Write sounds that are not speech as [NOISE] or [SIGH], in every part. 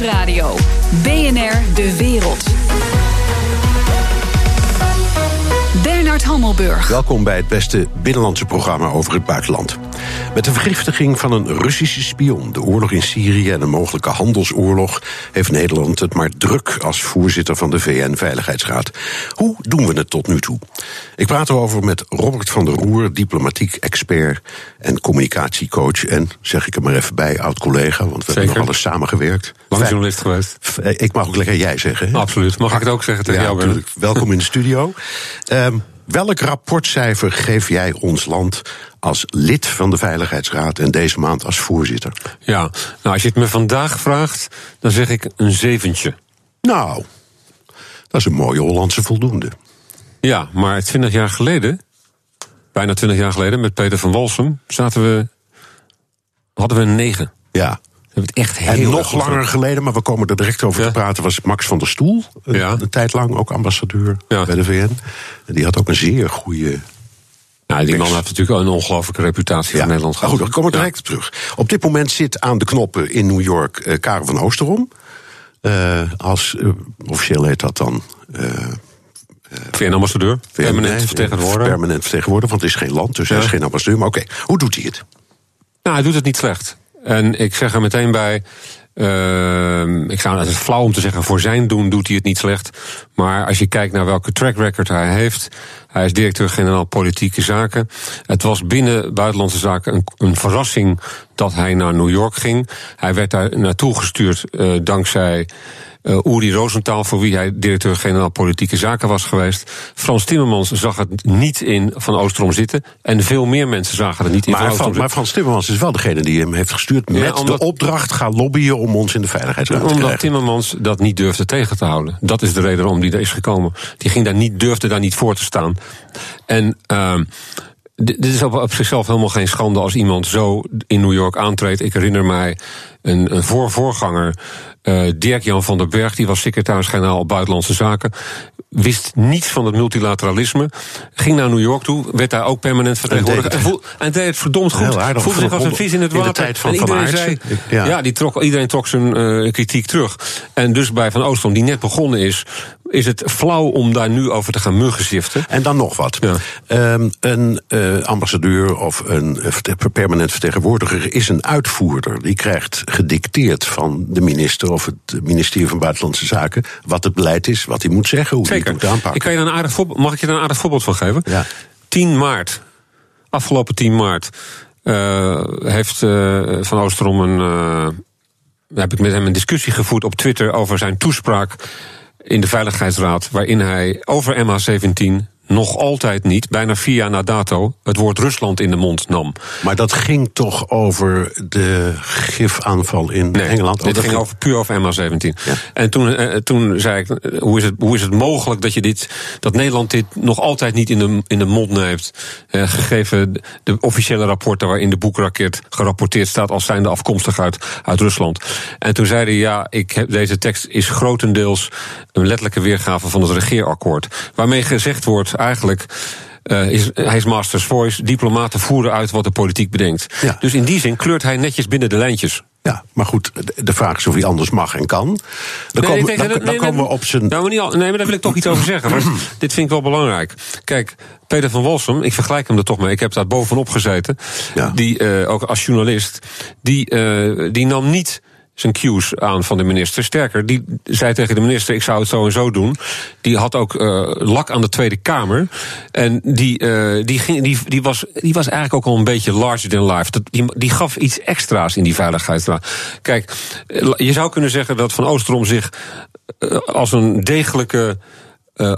Nieuwsradio. BNR De Wereld. Bernard Hammelburg. Welkom bij het beste binnenlandse programma over het buitenland. Met de vergiftiging van een Russische spion, de oorlog in Syrië en een mogelijke handelsoorlog, heeft Nederland het maar druk als voorzitter van de VN-veiligheidsraad. Hoe doen we het tot nu toe? Ik praat erover met Robert van der Roer, diplomatiek expert en communicatiecoach. En zeg ik er maar even bij, oud-collega, want we hebben nog alles samengewerkt. Lang journalist geweest. Ik mag ook lekker jij zeggen. Hè? Absoluut. Mag ik het ook zeggen tegen ja, jou? Natuurlijk. Welkom in de studio. Um, [LAUGHS] welk rapportcijfer geef jij ons land als lid van de Veiligheidsraad en deze maand als voorzitter? Ja, nou als je het me vandaag vraagt, dan zeg ik een zeventje. Nou, dat is een mooie Hollandse voldoende. Ja, maar 20 jaar geleden, bijna 20 jaar geleden, met Peter van Walsum, zaten we, hadden we een negen. Ja. Het echt heel en nog langer geleden, maar we komen er direct over Ja. te praten, was Max van der Stoel. Een, Ja. een tijd lang ook ambassadeur Ja. bij de VN. En die had ook een zeer goede. Nou, die man heeft natuurlijk een ongelofelijke reputatie in Nederland gehad. goed, daar komen we direct op terug. Op dit moment zit aan de knoppen in New York eh Karel van Oosterom. Eh, als, eh, officieel heet dat dan. eh, VN-ambassadeur, permanent vertegenwoordiger. Permanent vertegenwoordiger, want het is geen land, dus hij is geen ambassadeur. Maar oké, hoe doet hij het? Nou, hij doet het niet slecht. En ik zeg er meteen bij. ehm, ik zou, het is flauw om te zeggen, voor zijn doen doet hij het niet slecht. Maar als je kijkt naar welke track record hij heeft. Hij is directeur-generaal politieke zaken. Het was binnen buitenlandse zaken een, een verrassing dat hij naar New York ging. Hij werd daar naartoe gestuurd eh, dankzij. Uh, Uri Rosenthal, voor wie hij directeur-generaal politieke zaken was geweest. Frans Timmermans zag het niet in Van Oosterom zitten. En veel meer mensen zagen het niet in Van Maar, Oosterom Frans, maar. Frans Timmermans is wel degene die hem heeft gestuurd Ja, met omdat- de opdracht: ga lobbyen om ons in de veiligheidsraad te Omdat krijgen. Timmermans dat niet durfde tegen te houden. Dat is de reden waarom die er is gekomen. Die ging daar niet, durfde daar niet voor te staan. En ehm dit is op, op zichzelf helemaal geen schande als iemand zo in New York aantreedt. Ik herinner mij een, een voorvoorganger, eh Dirk-Jan van der Berg, die was secretaris-generaal Buitenlandse Zaken. Wist niets van het multilateralisme. Ging naar New York toe, werd daar ook permanent vertegenwoordigd. deed En, het. voel- en deed het verdomd goed. Aardig. Voelde zich als een vis in het In de water. tijd van en Van iedereen zei. Ja. ja, die trok, iedereen trok zijn eh, kritiek terug. En dus bij Van Oostrom, die net begonnen is, is het flauw om daar nu over te gaan muggenziften. En dan nog wat. Ja. Ehm, een eh, ambassadeur of een eh, permanent vertegenwoordiger is een uitvoerder. Die krijgt gedicteerd van de minister of het ministerie van Buitenlandse Zaken wat het beleid is, wat hij moet zeggen, hoe hij het moet aanpakken. Ik kan je een aardig voorbeeld, mag ik je daar een aardig voorbeeld van geven? Ja. 10 maart, afgelopen 10 maart, eh, heeft Van Oosterom een. heb ik met hem een discussie gevoerd op Twitter over zijn toespraak in de Veiligheidsraad, waarin hij over MH17 nog altijd niet, bijna vier jaar na dato, het woord Rusland in de mond nam. Maar dat ging toch over de gifaanval in Nee, Engeland? Oh, dit dat ging over puur over MH17. Ja. En toen, eh, toen zei ik, eh, hoe is, het, hoe is het mogelijk dat, je dit, dat Nederland dit nog altijd niet in de, in de mond neemt? Eh, gegeven de officiële rapporten waarin de boekraket gerapporteerd staat als zijnde afkomstig uit, uit Rusland. En toen zei hij, ja, ik heb, deze tekst is grotendeels een letterlijke weergave van het regeerakkoord. Waarmee gezegd wordt eigenlijk... eh, is, hij is Masters Voice. Diplomaten voeren uit wat de politiek bedenkt. Ja. Dus in die zin kleurt hij netjes binnen de lijntjes. Ja, maar goed, de- vraag is of hij anders mag en kan. Dan Nee, komen, dan, denk- dan nee, komen we op zijn. Nou, maar niet al, nee, maar daar wil ik toch iets over zeggen. Want [CLEARS THROAT] dit vind ik wel belangrijk. Kijk, Peter van Walsum, ik vergelijk hem er toch mee. Ik heb daar bovenop gezeten. Ja. Die, eh, ook als journalist, die, eh, die nam niet zijn cues aan van de minister. Sterker, die zei tegen de minister: ik zou het zo en zo doen. Die had ook eh, lak aan de Tweede Kamer. En die, eh, die, ging, die, die, was, die was eigenlijk ook al een beetje larger than life. Dat, die, die gaf iets extra's in die veiligheidsraad. Kijk, eh, je zou kunnen zeggen dat Van Oosterom zich als een degelijke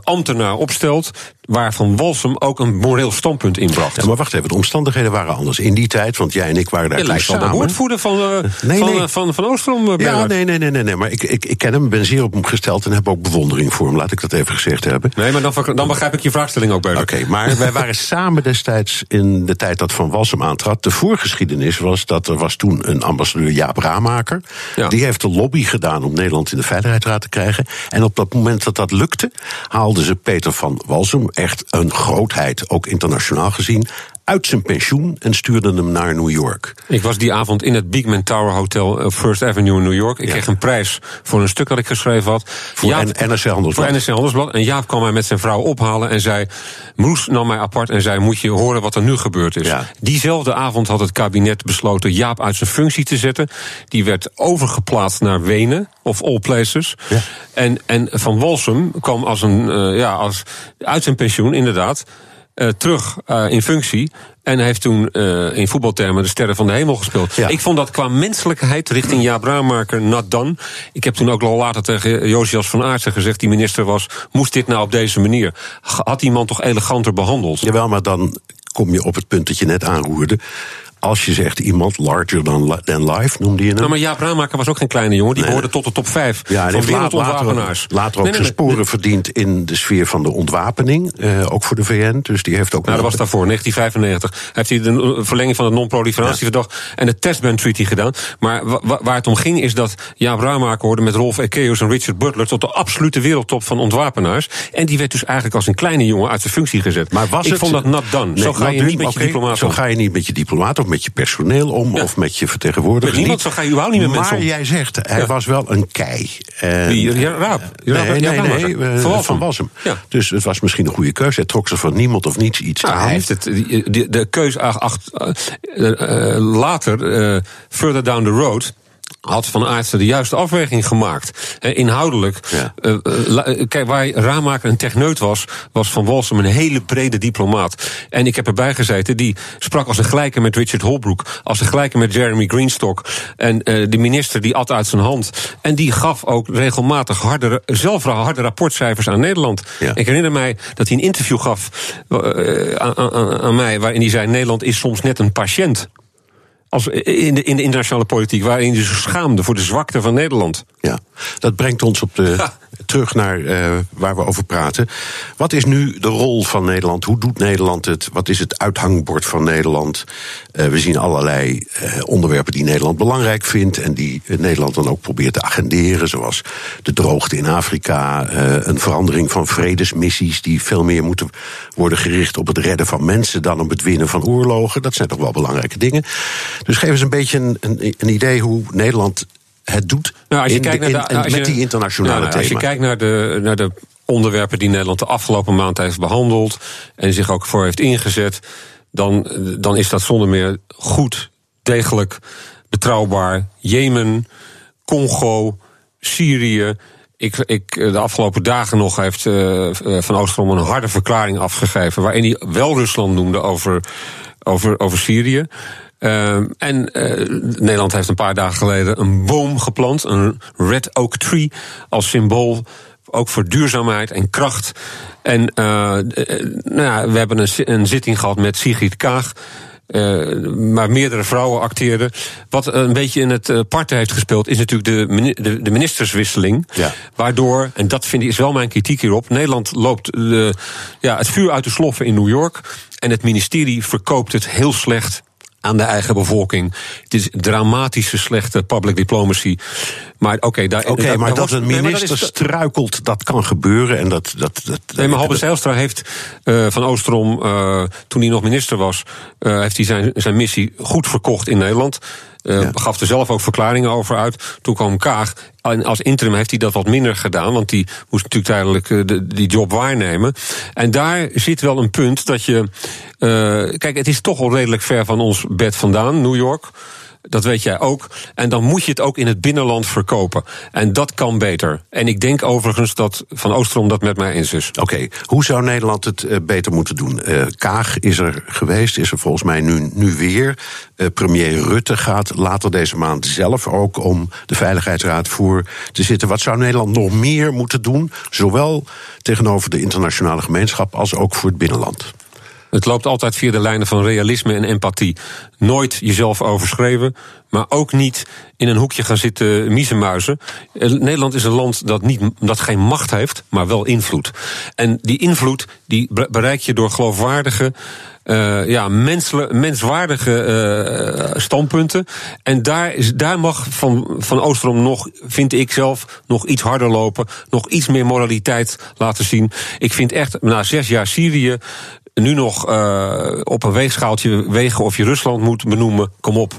ambtenaar opstelt. Waar Van Walsum ook een moreel standpunt inbracht. Ja, maar wacht even, de omstandigheden waren anders in die tijd, want jij en ik waren daar Je lijkt wel de woordvoerder van, Nee, van, nee. eh, van, van Oostrom. eh, Ja, nee, nee, nee, nee, nee. Maar ik, ik, ik ken hem, ben zeer op hem gesteld en heb ook bewondering voor hem, laat ik dat even gezegd hebben. Nee, maar dan, dan begrijp ik je vraagstelling ook beter. Oké, maar wij [LAUGHS] waren samen destijds in de tijd dat Van Walsum aantrad. De voorgeschiedenis was dat er was toen een ambassadeur Jaap Raamaker. Ja. Die heeft de lobby gedaan om Nederland in de Veiligheidsraad te krijgen. En op dat moment dat dat lukte, haalden ze Peter van Walsum, echt een grootheid, ook internationaal gezien, uit zijn pensioen en stuurde hem naar New York. Ik was die avond in het Beekman Tower Hotel op First Avenue in New York. Ik kreeg een prijs voor een stuk dat ik geschreven had. Voor Jaap, NRC Handelsblad. Voor NRC Handelsblad. En Jaap kwam mij met zijn vrouw ophalen en zei... Moes nam mij apart en zei, moet je horen wat er nu gebeurd is. Diezelfde avond had het kabinet besloten Jaap uit zijn functie te zetten. Die werd overgeplaatst naar Wenen, of all places. Ja. En, en Van Walsum kwam als een, uh, ja, als, uit zijn pensioen, inderdaad... Uh, terug uh, in functie. En heeft toen uh, in voetbaltermen de sterren van de hemel gespeeld. Ja. Ik vond dat qua menselijkheid richting Jaap Braamaker done. Ik heb toen ook al later tegen Josias van Aartsen gezegd... die minister was, moest dit nou op deze manier? Had die man toch eleganter behandeld? Jawel, maar dan kom je op het punt dat je net aanroerde als je zegt iemand larger than, than life, noemde je hem. Nou, maar Jaap Raamaker was ook geen kleine jongen. Die nee. behoorde tot de top 5 ja, van wereldontwapenaars. Later, later ook nee, nee, zijn sporen verdiend in de sfeer van de ontwapening. Uh, ook voor de VN. Dus die heeft ook... Nou, dat was daarvoor, 1995. Heeft hij de verlenging van het non-proliferatieverdrag... Ja. en de Testban Treaty gedaan. Maar waar het om ging is dat Jaap Raamaker hoorde... met Rolf Ekeus en Richard Butler... tot de absolute wereldtop van ontwapenaars. En die werd dus eigenlijk als een kleine jongen uit zijn functie gezet. Maar was Ik het, vond dat not done. zo ga je niet met je diplomaat Zo ga je niet met je diplomaat of met je personeel om, of met je vertegenwoordigers. Met niemand, zo ga je überhaupt niet met maar mensen Maar jij zegt, hij ja. was wel een kei. En, Wie? Ja, Raap. Nee, nee, nee, nee van, van Walsum. Ja. Dus het was misschien een goede keuze. Hij trok ze van niemand of niets iets nou, aan. Hij heeft het, de, de keuze acht, uh, uh, later, uh, further down the road had Van Aartsen de juiste afweging gemaakt. Eh, inhoudelijk. Ja. Uh, kijk, waar Raamaker een techneut was, was Van Walsum een hele brede diplomaat. En ik heb erbij gezeten, die sprak als een gelijke met Richard Holbrooke, als een gelijke met Jeremy Greenstock. En uh, de minister die at uit zijn hand. En die gaf ook regelmatig harde, zelf harde rapportcijfers aan Nederland. Ja. Ik herinner mij dat hij een interview gaf aan, aan, aan mij, waarin hij zei: Nederland is soms net een patiënt. Als in, de, in de internationale politiek, waarin je zich schaamde voor de zwakte van Nederland. Ja, dat brengt ons op de, ja. terug naar uh, waar we over praten. Wat is nu de rol van Nederland? Hoe doet Nederland het? Wat is het uithangbord van Nederland? Uh, we zien allerlei uh, onderwerpen die Nederland belangrijk vindt en die Nederland dan ook probeert te agenderen, zoals de droogte in Afrika, een verandering van vredesmissies die veel meer moeten worden gericht op het redden van mensen dan op het winnen van oorlogen. Dat zijn toch wel belangrijke dingen. Dus geef eens een beetje een, een, een idee hoe Nederland het doet nou, als je in, kijkt naar de, met die internationale nou, Als je kijkt naar de, naar de onderwerpen die Nederland de afgelopen maand heeft behandeld en zich ook voor heeft ingezet, dan, dan is dat zonder meer goed, degelijk, betrouwbaar. Jemen, Congo, Syrië. Ik, ik, de afgelopen dagen nog heeft uh, Van Oostrom een harde verklaring afgegeven. waarin hij wel Rusland noemde over, over, over Syrië. Uh, en uh, Nederland heeft een paar dagen geleden een boom geplant, een red oak tree, als symbool ook voor duurzaamheid en kracht. En uh, nou ja, we hebben een, een zitting gehad met Sigrid Kaag. Uh, maar meerdere vrouwen acteerden. Wat een beetje in het uh, parten heeft gespeeld, is natuurlijk de, de, de ministerswisseling. Ja. Waardoor, en dat vind ik is wel mijn kritiek hierop, Nederland loopt de, ja, het vuur uit de sloffen in New York. En het ministerie verkoopt het heel slecht aan de eigen bevolking. Het is dramatische slechte public diplomacy. Maar oké, okay, daar. Oké, okay, maar dat een minister dat struikelt, dat kan gebeuren. En dat, dat, dat, nee, maar Halbe Zijlstra heeft uh, van Oostrom, uh, toen hij nog minister was, uh, heeft hij zijn, zijn missie goed verkocht in Nederland. Ja. Gaf er zelf ook verklaringen over uit. Toen kwam Kaag. En als interim heeft hij dat wat minder gedaan. Want die moest natuurlijk tijdelijk de, die job waarnemen. En daar zit wel een punt dat je. Kijk, het is toch al redelijk ver van ons bed vandaan, New York. Dat weet jij ook. En dan moet je het ook in het binnenland verkopen. En dat kan beter. En ik denk overigens dat Van Oostrom dat met mij eens is. Oké, hoe zou Nederland het uh, beter moeten doen? Uh, Kaag is er geweest, is er volgens mij nu, nu weer. Uh, premier Rutte gaat later deze maand zelf ook om de Veiligheidsraad voor te zitten. Wat zou Nederland nog meer moeten doen? Zowel tegenover de internationale gemeenschap als ook voor het binnenland. Het loopt altijd via de lijnen van realisme en empathie. Nooit jezelf overschreven, maar ook niet in een hoekje gaan zitten miezenmuizen. Eh, Nederland is een land dat, niet, dat geen macht heeft, maar wel invloed. En die invloed die bereik je door geloofwaardige. Uh, ja, mensle, menswaardige uh, standpunten. En daar, is, daar mag van, van Oosterom nog, vind ik zelf, nog iets harder lopen. Nog iets meer moraliteit laten zien. Ik vind echt, na zes jaar Syrië nu nog uh, op een weegschaaltje wegen of je Rusland moet benoemen, kom op.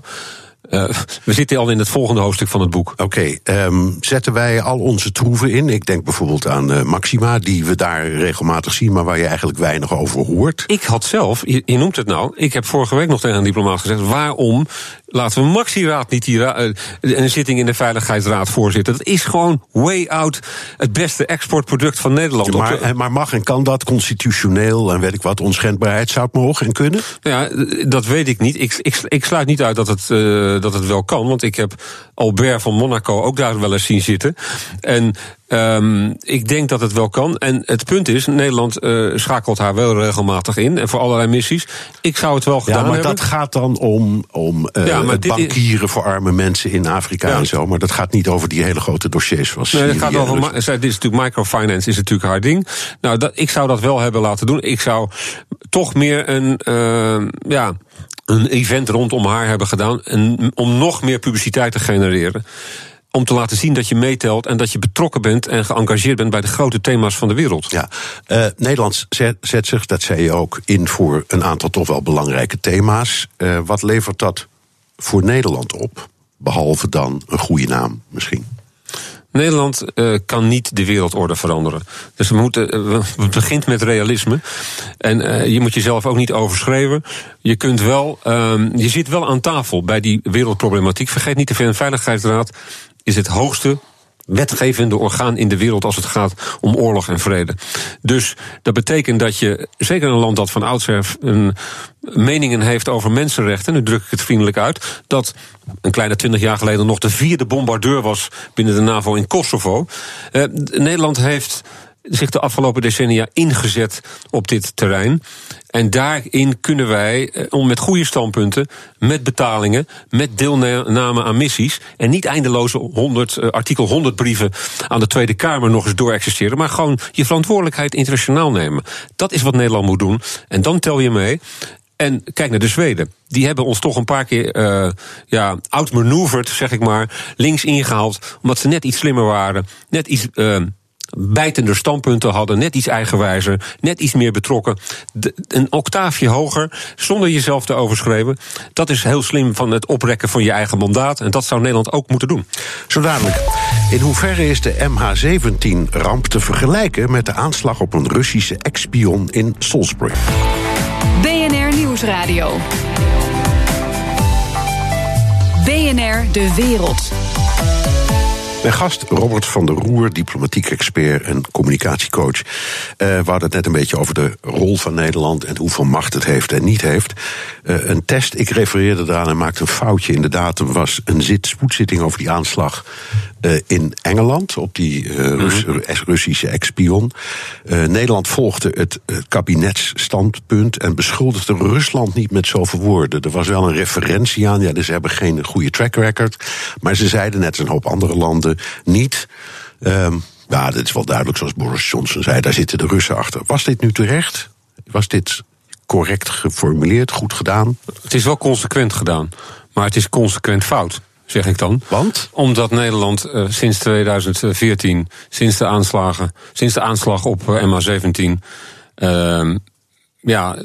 Uh, we zitten al in het volgende hoofdstuk van het boek. Oké, okay, um, zetten wij al onze troeven in? Ik denk bijvoorbeeld aan uh, Maxima, die we daar regelmatig zien, maar waar je eigenlijk weinig over hoort. Ik had zelf, je, je noemt het nou, ik heb vorige week nog tegen een diplomaat gezegd: waarom laten we Maxi-raad niet die uh, een zitting in de Veiligheidsraad voorzitten? Dat is gewoon way out het beste exportproduct van Nederland. Ja, maar, maar, mag en kan dat constitutioneel en weet ik wat, onschendbaarheid zou het mogen en kunnen? Ja, dat weet ik niet. Ik, ik, ik sluit niet uit dat het dat het wel kan. Want ik heb Albert van Monaco ook daar wel eens zien zitten. En Um, ik denk dat het wel kan. En het punt is, Nederland uh, schakelt haar wel regelmatig in. En voor allerlei missies. Ik zou het wel gedaan hebben. Ja, maar dat gaat dan om, om uh, ja, het bankieren is... voor arme mensen in Afrika ja. en zo. Maar dat gaat niet over die hele grote dossiers. Zoals nee, het gaat over. Dus... Dit is natuurlijk microfinance, is natuurlijk haar ding. Nou, dat, ik zou dat wel hebben laten doen. Ik zou toch meer een. Uh, ja een event rondom haar hebben gedaan. Om nog meer publiciteit te genereren. Om te laten zien dat je meetelt en dat je betrokken bent en geëngageerd bent bij de grote thema's van de wereld. Ja, uh, Nederland zet, zich, dat zei je ook, in voor een aantal toch wel belangrijke thema's. Uh, wat levert dat voor Nederland op? Behalve dan een goede naam misschien. Nederland uh, kan niet de wereldorde veranderen. Dus we moeten, uh, het begint met realisme. En uh, je moet jezelf ook niet overschreven. Je kunt wel, je zit wel aan tafel bij die wereldproblematiek. Vergeet niet, de VN-veiligheidsraad is het hoogste wetgevende orgaan in de wereld als het gaat om oorlog en vrede. Dus dat betekent dat je, zeker een land dat van oudsher een meningen heeft over mensenrechten, nu druk ik het vriendelijk uit, dat een kleine twintig jaar geleden nog de vierde bombardeur was binnen de NAVO in Kosovo. Uh, Nederland heeft zich de afgelopen decennia ingezet op dit terrein. En daarin kunnen wij, eh, om met goede standpunten, met betalingen, met deelname aan missies. en niet eindeloze 100, eh, artikel 100 brieven aan de Tweede Kamer nog eens doorexerceren. maar gewoon je verantwoordelijkheid internationaal nemen. Dat is wat Nederland moet doen. En dan tel je mee. En kijk naar de Zweden. Die hebben ons toch een paar keer uh, ja, outmanoeuvred, zeg ik maar, links ingehaald. Omdat ze net iets slimmer waren, net iets bijtender standpunten hadden, net iets eigenwijzer, net iets meer betrokken. een octaafje hoger, zonder jezelf te overschreven. Dat is heel slim van het oprekken van je eigen mandaat. En dat zou Nederland ook moeten doen. Zo dadelijk. In hoeverre is de MH17-ramp te vergelijken met de aanslag op een Russische ex-spion in Salisbury? BNR Nieuwsradio. BNR De Wereld. Mijn gast Robert van der Roer, diplomatiek expert en communicatiecoach. Uh, we hadden het net een beetje over de rol van Nederland en hoeveel macht het heeft en niet heeft. Uh, een test, ik refereerde eraan en maakte een foutje in de datum, was een zit, spoedzitting over die aanslag in Engeland, op die uh, Rus mm -hmm. Russische ex-spion. Uh, Nederland volgde het, kabinetsstandpunt en beschuldigde Rusland niet met zoveel woorden. Er was wel een referentie aan, ja, dus ze hebben geen goede track record. Maar ze zeiden, net als een hoop andere landen, niet. Um, ja, dit is wel duidelijk, zoals Boris Johnson zei, daar zitten de Russen achter. Was dit nu terecht? Was dit correct geformuleerd, goed gedaan? Het is wel consequent gedaan, maar het is consequent fout zeg ik dan. Want? Omdat Nederland uh, sinds 2014, sinds de aanslagen, sinds de aanslag op uh, MH17, uh, ja,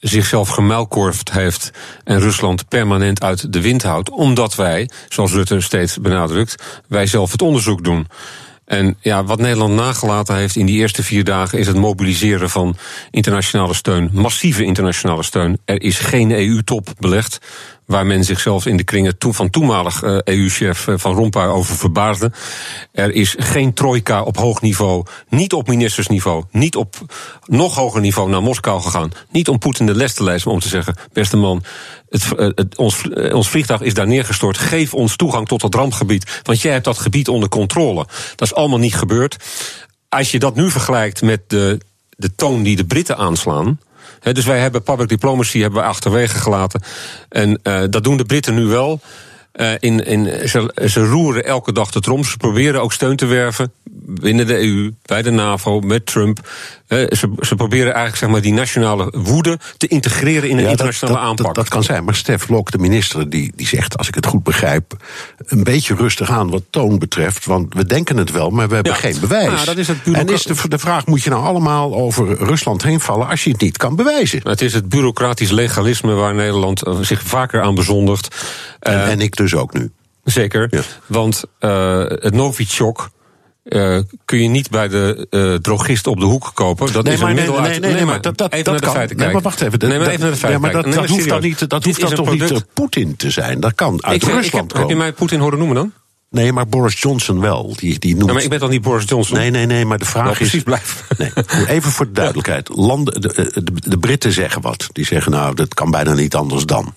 zichzelf gemuilkorfd heeft en Rusland permanent uit de wind houdt. Omdat wij, zoals Rutte steeds benadrukt, wij zelf het onderzoek doen. En ja, wat Nederland nagelaten heeft in die eerste vier dagen is het mobiliseren van internationale steun, massieve internationale steun. Er is geen EU-top belegd waar men zichzelf in de kringen van toenmalig EU-chef eh, e Van Rompuy over verbaasde. Er is geen trojka op hoog niveau, niet op ministersniveau, niet op nog hoger niveau naar Moskou gegaan. Niet om Poetin de les te maar om te zeggen: beste man, het, eh, ons, eh, ons vliegtuig is daar neergestort. Geef ons toegang tot dat rampgebied, want jij hebt dat gebied onder controle. Dat is allemaal niet gebeurd. Als je dat nu vergelijkt met de, de toon die de Britten aanslaan dus wij hebben public diplomacy hebben we achterwege gelaten. En uh, dat doen de Britten nu wel. Uh, in, in, ze, ze, roeren elke dag de trom. Ze proberen ook steun te werven binnen de EU, bij de NAVO, met Trump. ze, ze proberen eigenlijk zeg maar, die nationale woede te integreren in een internationale dat, aanpak. Dat, dat, kan zijn, maar Stef Blok, de minister, die, die zegt, als ik het goed begrijp, een beetje rustig aan wat toon betreft. Want we denken het wel, maar we hebben geen bewijs. Nou, dat is het en is de, de vraag: moet je nou allemaal over Rusland heen vallen als je het niet kan bewijzen? Het is het bureaucratisch legalisme waar Nederland eh, zich vaker aan bezondigt. En, en ik dus ook nu. Zeker, ja. want uh, het Novichok. Uh, kun je niet bij de uh, drogist op de hoek kopen. Dat nee, is maar, een middel nee, uit... nee, nee, maar dat, dat, even dat naar de kan. feiten nee, maar wacht even. Nee, maar even naar de feiten ja, maar dat, hoeft dan niet, dat hoeft dan toch product... niet Poetin te zijn? Dat kan uit ik, Rusland ik heb, komen. Heb je mij Poetin horen noemen dan? Nee, maar Boris Johnson wel. Die, die noemt... Ja, maar ik ben toch niet Boris Johnson? Nee, nee, nee, maar de vraag nou, is... precies blijf. Nee, even voor de duidelijkheid. Landen, de, de, de Britten zeggen wat. Die zeggen, nou, dat kan bijna niet anders dan.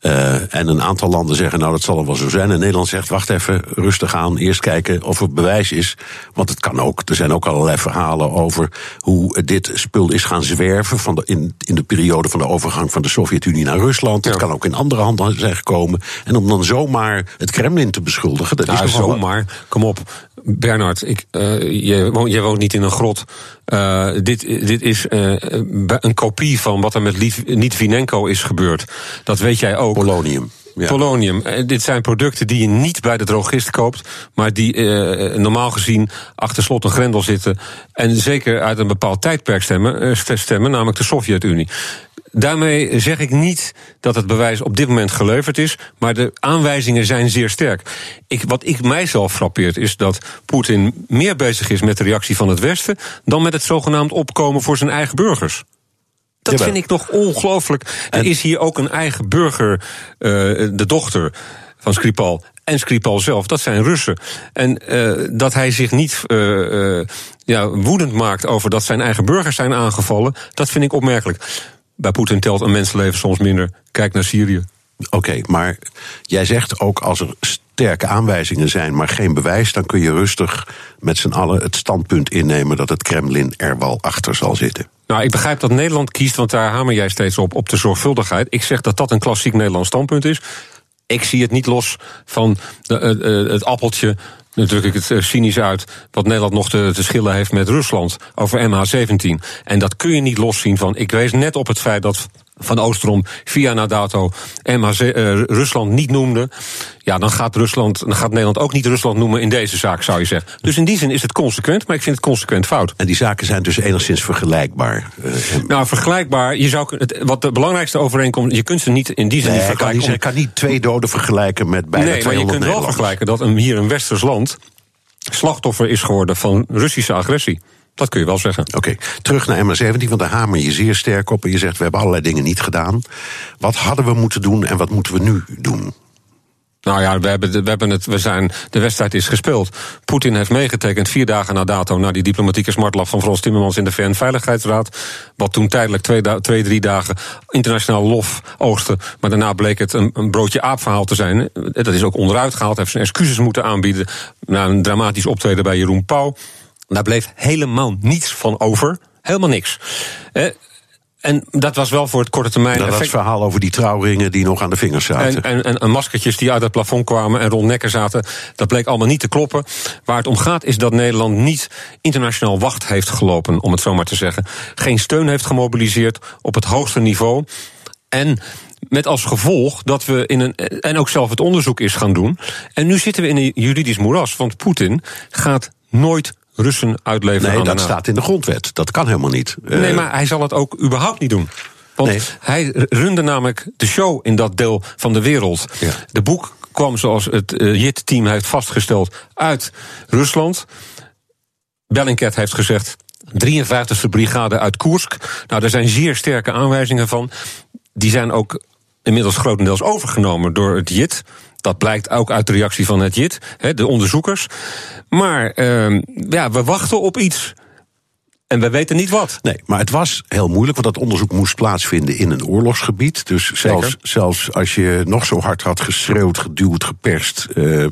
Uh, en een aantal landen zeggen, nou dat zal er wel zo zijn. En Nederland zegt, wacht even, rustig aan. Eerst kijken of er bewijs is. Want het kan ook, er zijn ook allerlei verhalen over hoe dit spul is gaan zwerven. Van de, in, in de periode van de overgang van de Sovjet-Unie naar Rusland. Het ja. kan ook in andere handen zijn gekomen. En om dan zomaar het Kremlin te beschuldigen. Dat nou, is zomaar, kom op. Bernard, ik, uh, je, woont, woont niet in een grot. Uh, dit, dit is uh, een kopie van wat er met Litvinenko is gebeurd. Dat weet jij ook. Polonium. Polonium. Dit zijn producten die je niet bij de drogist koopt, maar die uh, normaal gezien achter slot en grendel zitten. En zeker uit een bepaald tijdperk stemmen, stemmen namelijk de Sovjet-Unie. Daarmee zeg ik niet dat het bewijs op dit moment geleverd is, maar de aanwijzingen zijn zeer sterk. Ik, wat ik mijzelf frappeert is dat Poetin meer bezig is met de reactie van het Westen dan met het zogenaamd opkomen voor zijn eigen burgers. Dat Jawel. vind ik nog ongelooflijk. Er is hier ook een eigen burger, uh, de dochter van Skripal en Skripal zelf, dat zijn Russen. En uh, dat hij zich niet uh, uh, ja, woedend maakt over dat zijn eigen burgers zijn aangevallen, dat vind ik opmerkelijk. Bij Poetin telt een mensenleven soms minder. Kijk naar Syrië. Oké, okay, maar jij zegt ook als er sterke aanwijzingen zijn, maar geen bewijs, dan kun je rustig met z'n allen het standpunt innemen dat het Kremlin er wel achter zal zitten. Nou, ik begrijp dat Nederland kiest, want daar hamer jij steeds op, op de zorgvuldigheid. Ik zeg dat dat een klassiek Nederlands standpunt is. Ik zie het niet los van de, uh, het appeltje nu druk ik het cynisch uit, wat Nederland nog te, te schillen heeft met Rusland over MH17. En dat kun je niet loszien van. Ik wees net op het feit dat van Oostrom via Nadato MH uh, Rusland niet noemde. Ja, dan gaat, Rusland, dan gaat Nederland ook niet Rusland noemen in deze zaak, zou je zeggen. Dus in die zin is het consequent, maar ik vind het consequent fout. En die zaken zijn dus enigszins vergelijkbaar. Uh, nou, vergelijkbaar. Je zou, het, wat de belangrijkste overeenkomst. Je kunt ze niet in die zin nee, niet vergelijken. Je kan, kan niet twee doden vergelijken met bijna Nee, maar je kunt wel vergelijken dat een, hier een westers land slachtoffer is geworden van Russische agressie. Dat kun je wel zeggen. Oké, okay, terug naar MH17, want daar hamer je zeer sterk op. En je zegt, we hebben allerlei dingen niet gedaan. Wat hadden we moeten doen en wat moeten we nu doen? Nou ja, we hebben, we hebben het, we zijn, de wedstrijd is gespeeld. Poetin heeft meegetekend vier dagen na dato... naar die diplomatieke smartlap van Frans Timmermans in de VN-veiligheidsraad. Wat toen tijdelijk twee, twee, drie dagen internationaal lof oogste. Maar daarna bleek het een, een broodje aapverhaal te zijn. Dat is ook onderuit gehaald, heeft zijn excuses moeten aanbieden... na een dramatisch optreden bij Jeroen Pauw. Daar bleef helemaal niets van over. Helemaal niks. Eh, en dat was wel voor het korte termijn. Dat was het verhaal over die trouwringen die nog aan de vingers zaten. En, en, en maskertjes die uit het plafond kwamen en rond nekken zaten. Dat bleek allemaal niet te kloppen. Waar het om gaat is dat Nederland niet internationaal wacht heeft gelopen, om het zo maar te zeggen. Geen steun heeft gemobiliseerd op het hoogste niveau. En met als gevolg dat we in een. En ook zelf het onderzoek is gaan doen. En nu zitten we in een juridisch moeras. Want Poetin gaat nooit Russen uitleveren. Nee, dat staat in de grondwet. Dat kan helemaal niet. Nee, maar hij zal het ook überhaupt niet doen. Want nee. hij runde namelijk de show in dat deel van de wereld. Ja. De boek kwam, zoals het uh, JIT-team heeft vastgesteld, uit Rusland. Bellingcat heeft gezegd. 53e brigade uit Koersk. Nou, daar zijn zeer sterke aanwijzingen van. Die zijn ook inmiddels grotendeels overgenomen door het JIT. Dat blijkt ook uit de reactie van het JIT, de onderzoekers. Maar uh, ja, we wachten op iets. En we weten niet wat. Nee, maar het was heel moeilijk, want dat onderzoek moest plaatsvinden in een oorlogsgebied. Dus zelfs, zelfs als je nog zo hard had geschreeuwd, geduwd, geperst. Uh,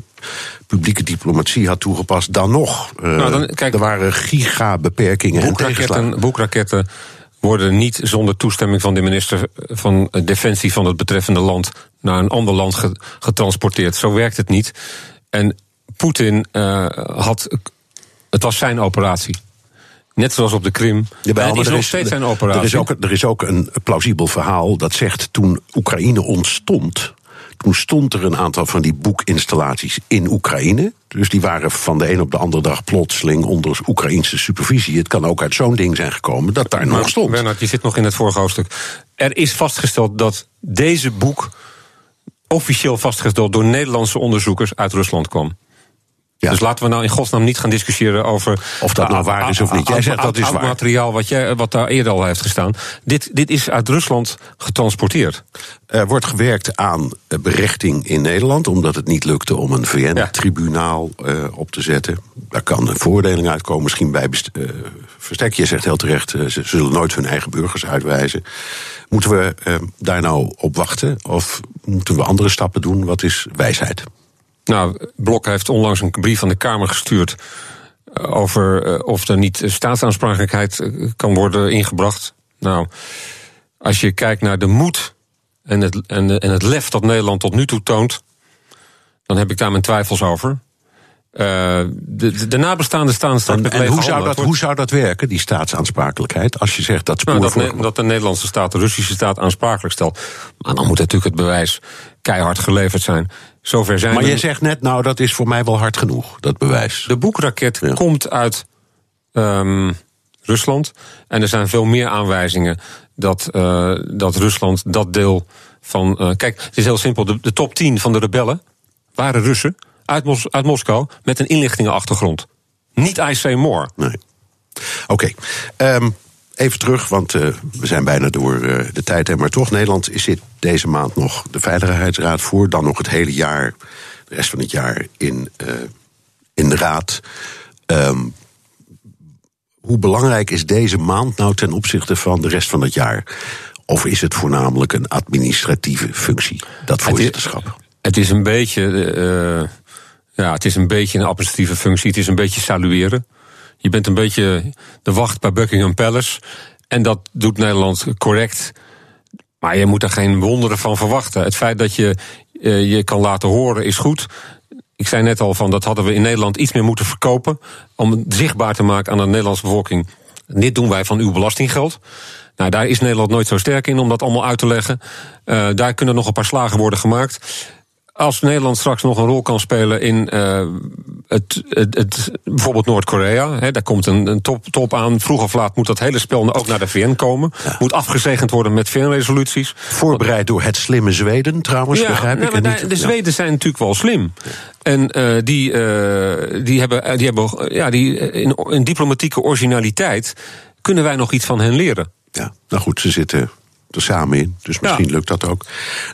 publieke diplomatie had toegepast, dan nog. Uh, nou, dan, kijk, er waren gigabeperkingen en tegenslagen. Boekraketten worden niet zonder toestemming van de minister van Defensie van het betreffende land naar een ander land getransporteerd. Zo werkt het niet. En Poetin uh, had. Het was zijn operatie. Net zoals op de Krim. En het is nog steeds een operatie. Er is, ook, er is ook een plausibel verhaal dat zegt toen Oekraïne ontstond. Toen stond er een aantal van die boekinstallaties in Oekraïne. Dus die waren van de een op de andere dag plotseling onder Oekraïnse supervisie. Het kan ook uit zo'n ding zijn gekomen dat daar Maar nog stond. Bernard, je zit nog in het vorige hoofdstuk. Er is vastgesteld dat deze boek officieel vastgesteld door Nederlandse onderzoekers uit Rusland kwam. Ja. Dus laten we nou in godsnaam niet gaan discussiëren over. Of dat nou waar is of niet. Jij zegt dat is waar. materiaal wat, jij, wat daar eerder al heeft gestaan. Dit, dit is uit Rusland getransporteerd. Er wordt gewerkt aan eh, berechting in Nederland, omdat het niet lukte om een VN-tribunaal eh, op te zetten. Daar kan een voordeling uitkomen. Misschien bij eh, Verstek, je zegt heel terecht, eh, ze zullen nooit hun eigen burgers uitwijzen. Moeten we eh, daar nou op wachten? Of moeten we andere stappen doen? Wat is wijsheid? Nou, Blok heeft onlangs een brief aan de Kamer gestuurd. eh, over eh, of er niet staatsaansprakelijkheid eh, kan worden ingebracht. Nou, als je kijkt naar de moed en het, en, en het lef dat Nederland tot nu toe toont. dan heb ik daar mijn twijfels over. Eh, de, de, de nabestaanden staan straks En, met en lege hoe, zou dat, hoe zou dat werken, die staatsaansprakelijkheid? Als je zegt dat spoor Nou, dat, voor- Ne- dat de Nederlandse staat de Russische staat aansprakelijk stelt. Maar dan moet natuurlijk het bewijs keihard geleverd zijn. Zover zijn Maar je zegt net, nou, dat is voor mij wel hard genoeg, dat bewijs. De boekraket Ja. komt uit ehm, Rusland. En er zijn veel meer aanwijzingen dat, eh, dat Rusland dat deel van. eh, kijk, het is heel simpel. De, de top 10 van de rebellen waren Russen uit, Mos- uit Moskou met een inlichtingenachtergrond. Niet I.C. Moore. Nee. Oké. Ehm, even terug, want eh, we zijn bijna door eh, de tijd. Hè, maar toch, Nederland is zit deze maand nog de Veiligheidsraad voor. Dan nog het hele jaar, de rest van het jaar in, eh, in de Raad. Ehm, hoe belangrijk is deze maand nou ten opzichte van de rest van het jaar? Of is het voornamelijk een administratieve functie, dat voorzitterschap? Het is een beetje. Ja, het is een beetje een administratieve functie. Het is een beetje salueren. Je bent een beetje de wacht bij Buckingham Palace. En dat doet Nederland correct. Maar je moet er geen wonderen van verwachten. Het feit dat je eh, je kan laten horen is goed. Ik zei net al van dat hadden we in Nederland iets meer moeten verkopen. Om het zichtbaar te maken aan de Nederlandse bevolking. Dit doen wij van uw belastinggeld. Nou, daar is Nederland nooit zo sterk in om dat allemaal uit te leggen. Eh, daar kunnen nog een paar slagen worden gemaakt. Als Nederland straks nog een rol kan spelen in eh, het, het, het, bijvoorbeeld Noord-Korea, daar komt een, een top, top aan. Vroeg of laat moet dat hele spel ook naar de VN komen. Moet afgezegend worden met VN-resoluties. Voorbereid door het slimme Zweden, trouwens, begrijp nee, ik. daar- niet- de ja. Zweden zijn natuurlijk wel slim. En eh, die, eh, die hebben, die hebben ja, die, in, in diplomatieke originaliteit kunnen wij nog iets van hen leren. Ja, nou goed, ze zitten er samen in. Dus misschien Ja. lukt dat ook.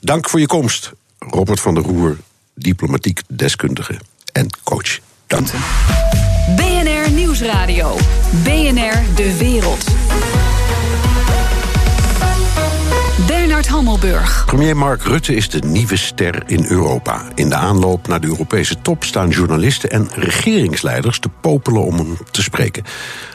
Dank voor je komst, Robert van der Roer, diplomatiek deskundige en coach. Dank. BNR Nieuwsradio. BNR De Wereld. Bernard Hammelburg. Premier Mark Rutte is de nieuwe ster in Europa. In de aanloop naar de Europese top staan journalisten en regeringsleiders te popelen om hem te spreken.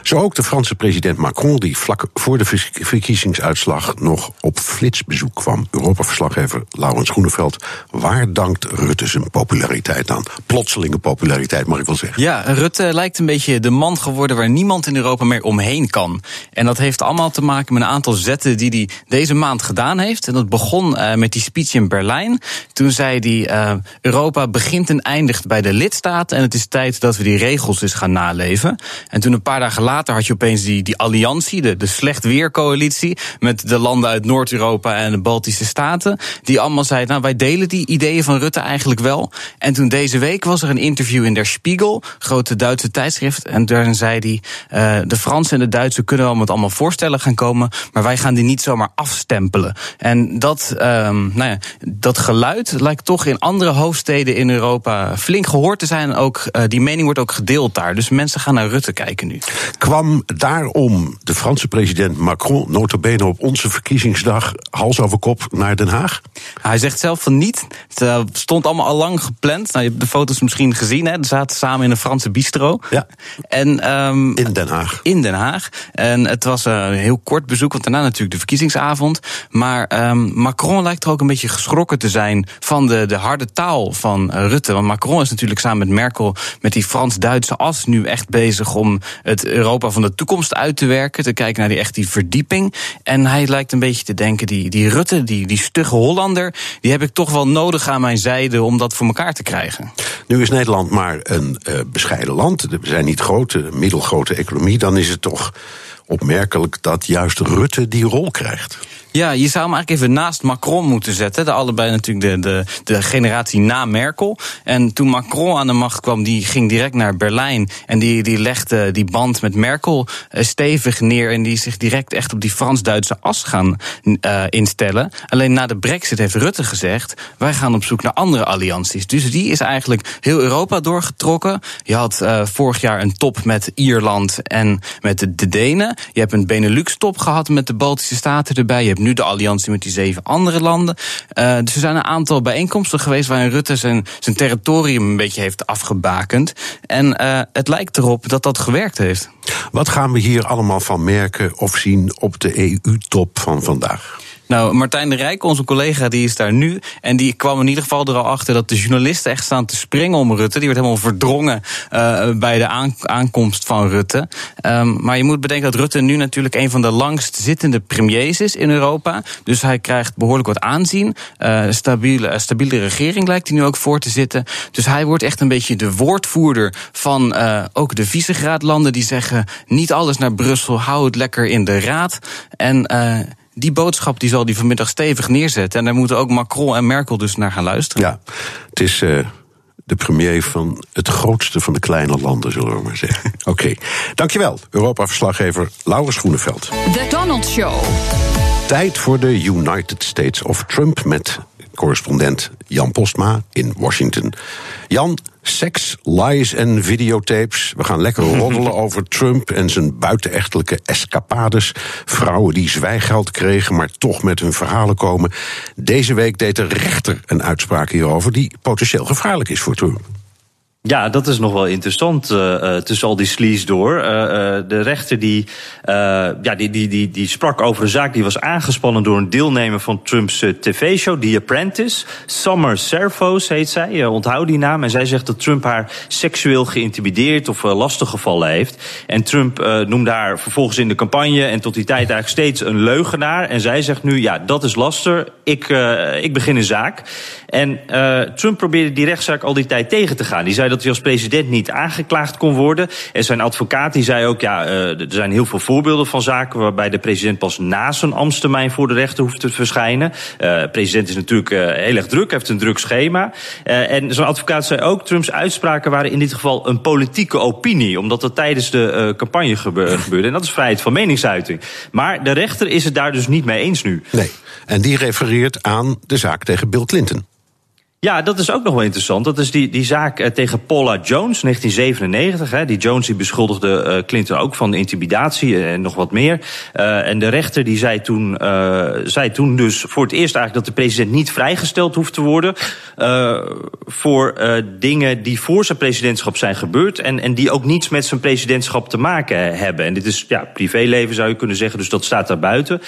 Zo ook de Franse president Macron, die vlak voor de verkiezingsuitslag nog op flitsbezoek kwam. Europa-verslaggever Laurens Groeneveld. Waar dankt Rutte zijn populariteit aan? Plotselinge populariteit, mag ik wel zeggen. Ja, Rutte lijkt een beetje de man geworden waar niemand in Europa meer omheen kan. En dat heeft allemaal te maken met een aantal zetten die hij deze maand gedaan heeft. En dat begon eh, met die speech in Berlijn. Toen zei hij: eh, Europa begint en eindigt bij de lidstaten. En het is tijd dat we die regels eens gaan naleven. En toen een paar dagen later had je opeens die, die alliantie, de, de slecht weercoalitie. Met de landen uit Noord-Europa en de Baltische Staten. Die allemaal zeiden: Nou, wij delen die ideeën van Rutte eigenlijk wel. En toen deze week was er een interview in Der Spiegel, grote Duitse tijdschrift. En daarin zei hij: eh, De Fransen en de Duitsers kunnen wel met allemaal voorstellen gaan komen. Maar wij gaan die niet zomaar afstempelen. En dat, ehm, nou ja, dat geluid lijkt toch in andere hoofdsteden in Europa flink gehoord te zijn. En ook, eh, die mening wordt ook gedeeld daar. Dus mensen gaan naar Rutte kijken nu. Kwam daarom de Franse president Macron, notabene op onze verkiezingsdag, hals over kop naar Den Haag? Hij zegt zelf van niet. Het eh, stond allemaal al lang gepland. Nou, je hebt de foto's misschien gezien. Hè? Ze zaten samen in een Franse bistro. Ja. En, ehm, In Den Haag. in Den Haag. En het was een heel kort bezoek, want daarna natuurlijk de verkiezingsavond. Maar um, Macron lijkt er ook een beetje geschrokken te zijn van de, de harde taal van Rutte. Want Macron is natuurlijk samen met Merkel met die Frans-Duitse as nu echt bezig om het Europa van de toekomst uit te werken. Te kijken naar die echt die verdieping. En hij lijkt een beetje te denken, die, die Rutte, die, die stugge Hollander, die heb ik toch wel nodig aan mijn zijde om dat voor elkaar te krijgen. Nu is Nederland maar een uh, bescheiden land. We zijn niet groot, een middelgrote economie. Dan is het toch opmerkelijk dat juist Rutte die rol krijgt. Ja, je zou hem eigenlijk even naast Macron moeten zetten. De allebei natuurlijk de, de, de generatie na Merkel. En toen Macron aan de macht kwam, die ging direct naar Berlijn. En die, die legde die band met Merkel uh, stevig neer. En die zich direct echt op die Frans-Duitse as gaan uh, instellen. Alleen na de brexit heeft Rutte gezegd... wij gaan op zoek naar andere allianties. Dus die is eigenlijk heel Europa doorgetrokken. Je had uh, vorig jaar een top met Ierland en met de Denen. Je hebt een Benelux-top gehad met de Baltische Staten erbij. Je hebt nu de alliantie met die zeven andere landen. Uh, dus er zijn een aantal bijeenkomsten geweest waarin Rutte zijn, zijn territorium een beetje heeft afgebakend. En uh, het lijkt erop dat dat gewerkt heeft. Wat gaan we hier allemaal van merken of zien op de EU-top van vandaag? Nou, Martijn de Rijk, onze collega, die is daar nu. En die kwam in ieder geval er al achter dat de journalisten echt staan te springen om Rutte. Die werd helemaal verdrongen uh, bij de aankomst van Rutte. Um, maar je moet bedenken dat Rutte nu natuurlijk een van de langst zittende premiers is in Europa. Dus hij krijgt behoorlijk wat aanzien. Uh, stabiele, stabiele regering lijkt hij nu ook voor te zitten. Dus hij wordt echt een beetje de woordvoerder van uh, ook de visegraadlanden. Die zeggen niet alles naar Brussel, hou het lekker in de raad. En die boodschap die zal die vanmiddag stevig neerzetten. En daar moeten ook Macron en Merkel dus naar gaan luisteren. Ja, het is uh, de premier van het grootste van de kleine landen, zullen we maar zeggen. [LAUGHS] Oké, okay. dankjewel, Europa-verslaggever Laurens Groeneveld. The Donald Show. Tijd voor de United States of Trump met correspondent Jan Postma in Washington. Jan, seks, lies en videotapes. We gaan lekker [LAUGHS] roddelen over Trump en zijn buitenechtelijke escapades. Vrouwen die zwijgeld kregen, maar toch met hun verhalen komen. Deze week deed de rechter een uitspraak hierover die potentieel gevaarlijk is voor Trump. Ja, dat is nog wel interessant uh, tussen al die sleaze door. Uh, de rechter die, ja, die, die, die, die sprak over een zaak die was aangespannen door een deelnemer van Trumps tv-show, The Apprentice. Summer Servos heet zij, onthoud die naam. En zij zegt dat Trump haar seksueel geïntimideerd of lastiggevallen heeft. En Trump noemde haar vervolgens in de campagne en tot die tijd eigenlijk steeds een leugenaar. En zij zegt nu, ja, dat is laster. Ik, ik begin een zaak. En Trump probeerde die rechtszaak al die tijd tegen te gaan. Die zei dat hij als president niet aangeklaagd kon worden. En zijn advocaat die zei ook, ja, uh, er zijn heel veel voorbeelden van zaken waarbij de president pas na zijn ambtstermijn voor de rechter hoeft te verschijnen. Uh, de president is natuurlijk uh, heel erg druk, heeft een druk schema. en zijn advocaat zei ook, Trumps uitspraken waren in dit geval een politieke opinie, omdat dat tijdens de campagne gebeurde. En dat is vrijheid van meningsuiting. Maar de rechter is het daar dus niet mee eens nu. Nee, en die refereert aan de zaak tegen Bill Clinton. Ja, dat is ook nog wel interessant. Dat is die, die zaak uh, tegen Paula Jones, 1997. Hè. Die Jones die beschuldigde uh, Clinton ook van intimidatie en nog wat meer. Uh, en de rechter die zei toen, zei toen dus voor het eerst eigenlijk dat de president niet vrijgesteld hoeft te worden. voor dingen die voor zijn presidentschap zijn gebeurd. En, en die ook niets met zijn presidentschap te maken hebben. En dit is ja, privéleven zou je kunnen zeggen, dus dat staat daar buiten.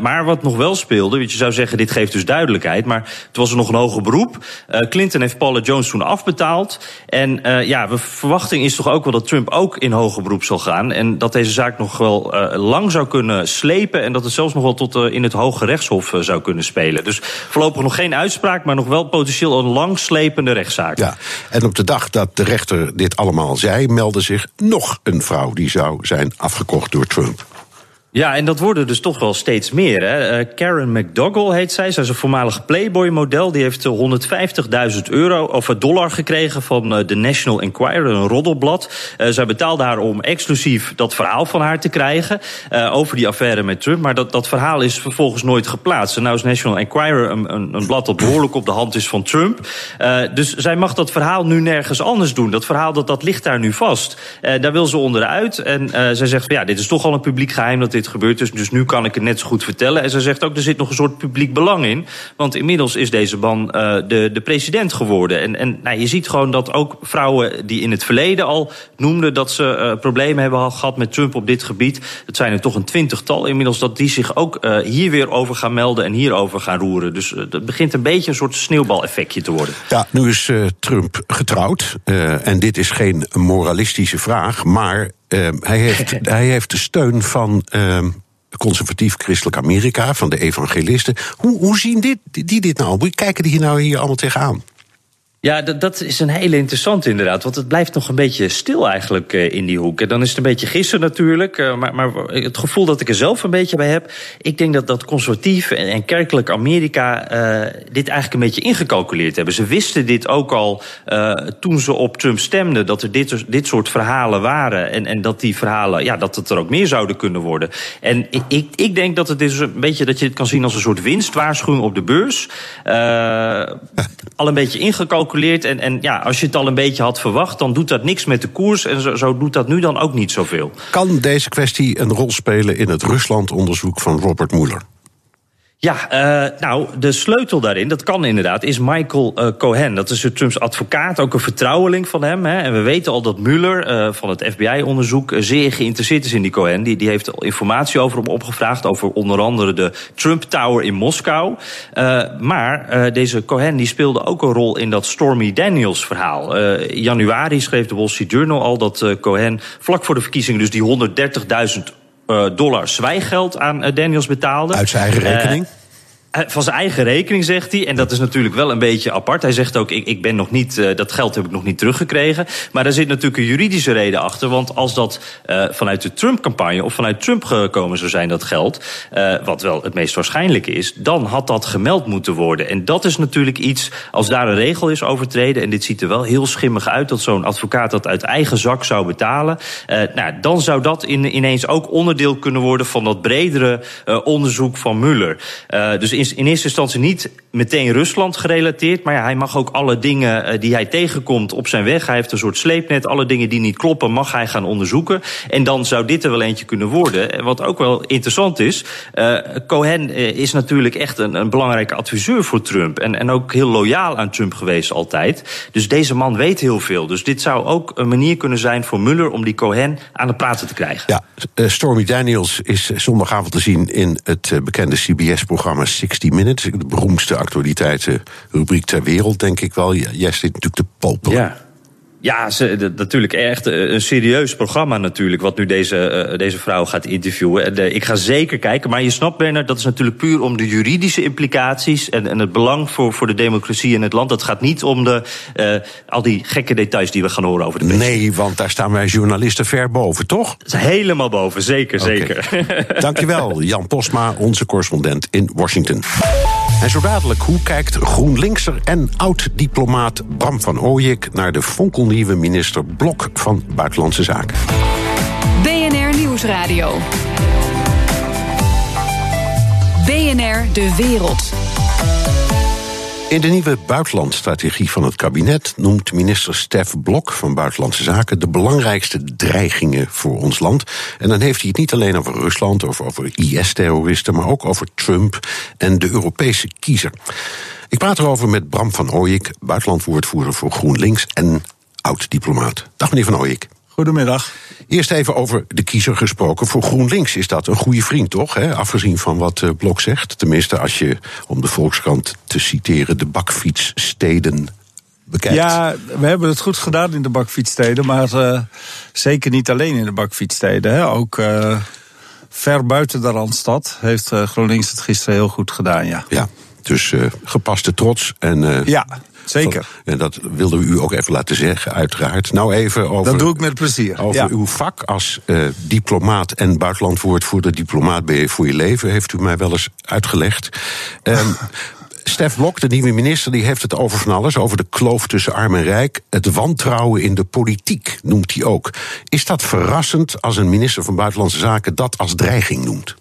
maar wat nog wel speelde, want je zou zeggen, dit geeft dus duidelijkheid. Maar het was er nog een hoger beroep. Uh, Clinton heeft Paula Jones toen afbetaald. En uh, ja, de verwachting is toch ook wel dat Trump ook in hoger beroep zal gaan. En dat deze zaak nog wel uh, lang zou kunnen slepen. En dat het zelfs nog wel tot in het Hoge Rechtshof zou kunnen spelen. Dus voorlopig nog geen uitspraak, maar nog wel potentieel een langslepende rechtszaak. Ja, en op de dag dat de rechter dit allemaal zei, meldde zich nog een vrouw die zou zijn afgekocht door Trump. Ja, en dat worden dus toch wel steeds meer. Hè. Uh, Karen McDougall heet zij. Zij is een voormalig Playboy-model. Die heeft 150.000 euro of dollar gekregen van de National Enquirer, een roddelblad. Zij betaalde haar om exclusief dat verhaal van haar te krijgen over die affaire met Trump. Maar dat, dat verhaal is vervolgens nooit geplaatst. Nou is National Enquirer een, een, blad dat behoorlijk op de hand is van Trump. dus zij mag dat verhaal nu nergens anders doen. Dat verhaal dat, dat ligt daar nu vast. daar wil ze onderuit. En zij zegt ja, dit is toch al een publiek geheim. Dat dit gebeurd is. Dus nu kan ik het net zo goed vertellen. En ze zegt ook, er zit nog een soort publiek belang in. Want inmiddels is deze man uh, de, de president geworden. En, en nou, je ziet gewoon dat ook vrouwen die in het verleden al noemden dat ze uh, problemen hebben gehad met Trump op dit gebied. Het zijn er toch een twintigtal inmiddels dat die zich ook uh, hier weer over gaan melden en hierover gaan roeren. Dus dat begint een beetje een soort sneeuwbaleffectje te worden. Ja, nu is Trump getrouwd. en dit is geen moralistische vraag, maar hij, heeft, [LAUGHS] hij heeft de steun van conservatief christelijk Amerika, van de evangelisten. Hoe, hoe zien dit, die dit nou? Hoe kijken die hier nou hier allemaal tegenaan? Ja, dat, dat is een hele interessante inderdaad. Want het blijft nog een beetje stil eigenlijk uh, in die hoek. En dan is het een beetje gissen natuurlijk. Uh, maar, maar het gevoel dat ik er zelf een beetje bij heb. Ik denk dat dat conservatief en, kerkelijk Amerika uh, dit eigenlijk een beetje ingecalculeerd hebben. Ze wisten dit ook al toen ze op Trump stemden. Dat er dit, dit soort verhalen waren. En, en dat die verhalen, ja, dat het er ook meer zouden kunnen worden. En ik, ik, ik denk dat het is een beetje dat je het kan zien als een soort winstwaarschuwing op de beurs. al een beetje ingecalculeerd en, en ja, als je het al een beetje had verwacht, dan doet dat niks met de koers. En zo, zo doet dat nu dan ook niet zoveel. Kan deze kwestie een rol spelen in het Rusland-onderzoek van Robert Mueller? Ja, uh, nou, de sleutel daarin, dat kan inderdaad, is Michael uh, Cohen. Dat is Trumps advocaat, ook een vertrouweling van hem. Hè. En we weten al dat Mueller uh, van het FBI-onderzoek zeer geïnteresseerd is in die Cohen. Die, die heeft informatie over hem opgevraagd, over onder andere de Trump Tower in Moskou. maar deze Cohen die speelde ook een rol in dat Stormy Daniels verhaal. januari schreef de Wall Street Journal al dat Cohen vlak voor de verkiezingen dus die 130.000 uh, dollar zwijggeld aan uh, Daniels betaalde. Uit zijn eigen rekening? Eh, van zijn eigen rekening, zegt hij. En dat is natuurlijk wel een beetje apart. Hij zegt ook, ik, ik ben nog niet, uh, dat geld heb ik nog niet teruggekregen. Maar daar zit natuurlijk een juridische reden achter. Want als dat uh, vanuit de Trump-campagne of vanuit Trump gekomen zou zijn, dat geld... Wat wel het meest waarschijnlijke is, dan had dat gemeld moeten worden. En dat is natuurlijk iets, als daar een regel is overtreden... en dit ziet er wel heel schimmig uit dat zo'n advocaat dat uit eigen zak zou betalen... nou, dan zou dat in, ineens ook onderdeel kunnen worden van dat bredere onderzoek van Mueller. dus is in eerste instantie niet meteen Rusland gerelateerd. Maar hij mag ook alle dingen uh, die hij tegenkomt op zijn weg. Hij heeft een soort sleepnet. Alle dingen die niet kloppen, mag hij gaan onderzoeken. En dan zou dit er wel eentje kunnen worden. Wat ook wel interessant is. Uh, Cohen is natuurlijk echt een, een, belangrijke adviseur voor Trump. En, en ook heel loyaal aan Trump geweest altijd. Dus deze man weet heel veel. Dus dit zou ook een manier kunnen zijn voor Mueller om die Cohen aan het praten te krijgen. Ja, Stormy Daniels is zondagavond te zien in het bekende CBS-programma 60 Minutes. De beroemdste actualiteitenrubriek ter wereld, denk ik wel. Jij zit natuurlijk de popel. Ja. Ja, ze, de, natuurlijk echt een serieus programma natuurlijk, wat nu deze, uh, deze vrouw gaat interviewen. En, uh, ik ga zeker kijken, maar je snapt Bernard, dat is natuurlijk puur om de juridische implicaties en, en het belang voor, voor de democratie in het land. Dat gaat niet om de, uh, al die gekke details die we gaan horen over de president. Nee, want daar staan wij journalisten ver boven, toch? Helemaal boven, zeker, okay. zeker. [LAUGHS] Dankjewel, Jan Posma, onze correspondent in Washington. En zo dadelijk, hoe kijkt GroenLinkser en oud-diplomaat Bram van Ooyek naar de fonkelnieuwe minister Blok van Buitenlandse Zaken? BNR Nieuwsradio. BNR De Wereld. In de nieuwe buitenlandstrategie van het kabinet noemt minister Stef Blok van Buitenlandse Zaken de belangrijkste dreigingen voor ons land. En dan heeft hij het niet alleen over Rusland of over IS-terroristen, maar ook over Trump en de Europese kiezer. Ik praat erover met Bram van Ooyek, buitenlandwoordvoerder voor GroenLinks en oud-diplomaat. Dag meneer van Ooyek. Goedemiddag. Eerst even over de kiezer gesproken. Voor GroenLinks is dat een goede vriend, toch? Hè? Afgezien van wat uh, Blok zegt. Tenminste, als je, om de Volkskrant te citeren, de bakfietssteden bekijkt. Ja, we hebben het goed gedaan in de bakfietssteden. Maar uh, zeker niet alleen in de bakfietssteden. Hè? Ook uh, ver buiten de Randstad heeft GroenLinks het gisteren heel goed gedaan, ja. Ja, dus gepaste trots. En, ja, Zeker. En dat wilden we u ook even laten zeggen, uiteraard. Nou even over. Dat doe ik met plezier. Over ja. uw vak als uh, diplomaat en buitenlandwoordvoerder. Diplomaat ben je voor je leven, heeft u mij wel eens uitgelegd. Um, [LAUGHS] Stef Blok, de nieuwe minister, die heeft het over van alles. Over de kloof tussen arm en rijk. Het wantrouwen in de politiek noemt hij ook. Is dat verrassend als een minister van Buitenlandse Zaken dat als dreiging noemt?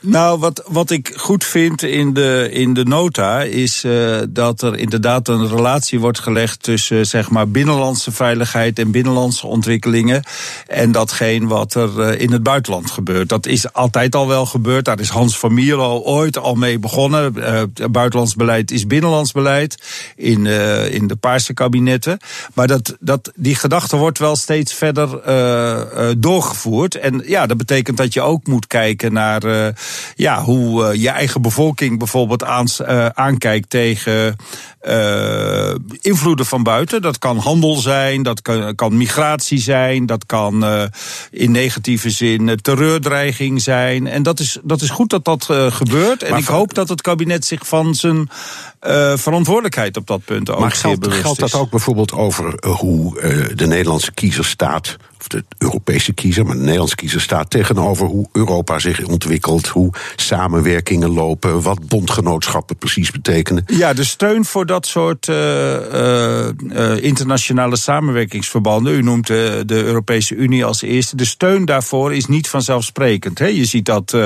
Nou, wat, wat ik goed vind in de, in de nota is uh, dat er inderdaad een relatie wordt gelegd tussen zeg maar binnenlandse veiligheid en binnenlandse ontwikkelingen en datgene wat er uh, in het buitenland gebeurt. Dat is altijd al wel gebeurd. Daar is Hans van Mierlo ooit al mee begonnen. Uh, buitenlands beleid is binnenlands beleid in, in de Paarse kabinetten. Maar dat, dat, die gedachte wordt wel steeds verder doorgevoerd. En ja, dat betekent dat je ook moet kijken naar ja, hoe uh, je eigen bevolking bijvoorbeeld aan, uh, aankijkt tegen uh, invloeden van buiten. Dat kan handel zijn, dat kan, kan migratie zijn, dat kan in negatieve zin terreurdreiging zijn. En dat is, dat is goed dat dat gebeurt. En maar ik hoop dat het kabinet zich van zijn verantwoordelijkheid op dat punt ook maar geldt, geldt dat ook bijvoorbeeld over hoe de Nederlandse kiezer staat of de Europese kiezer, maar de Nederlandse kiezer staat tegenover hoe Europa zich ontwikkelt, hoe samenwerkingen lopen, wat bondgenootschappen precies betekenen. Ja, de steun voor dat soort uh, internationale samenwerkingsverbanden, u noemt de, de, Europese Unie als eerste, de steun daarvoor is niet vanzelfsprekend. Hè. Je ziet dat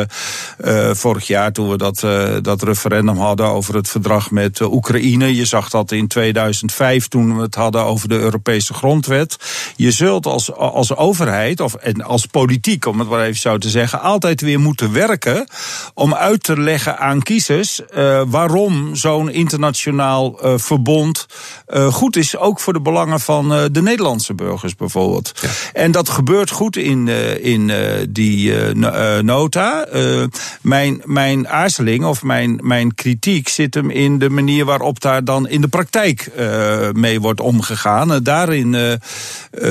vorig jaar toen we dat, dat referendum hadden over het verdrag met Oekraïne, je zag dat in 2005 toen we het hadden over de Europese grondwet. Je zult als, als als overheid of en als politiek, om het maar even zo te zeggen, altijd weer moeten werken om uit te leggen aan kiezers uh, waarom zo'n internationaal uh, verbond uh, goed is, ook voor de belangen van de Nederlandse burgers bijvoorbeeld. Ja. En dat gebeurt goed in, in die nota. mijn, mijn aarzeling of mijn, mijn kritiek zit hem in de manier waarop daar dan in de praktijk mee wordt omgegaan. daarin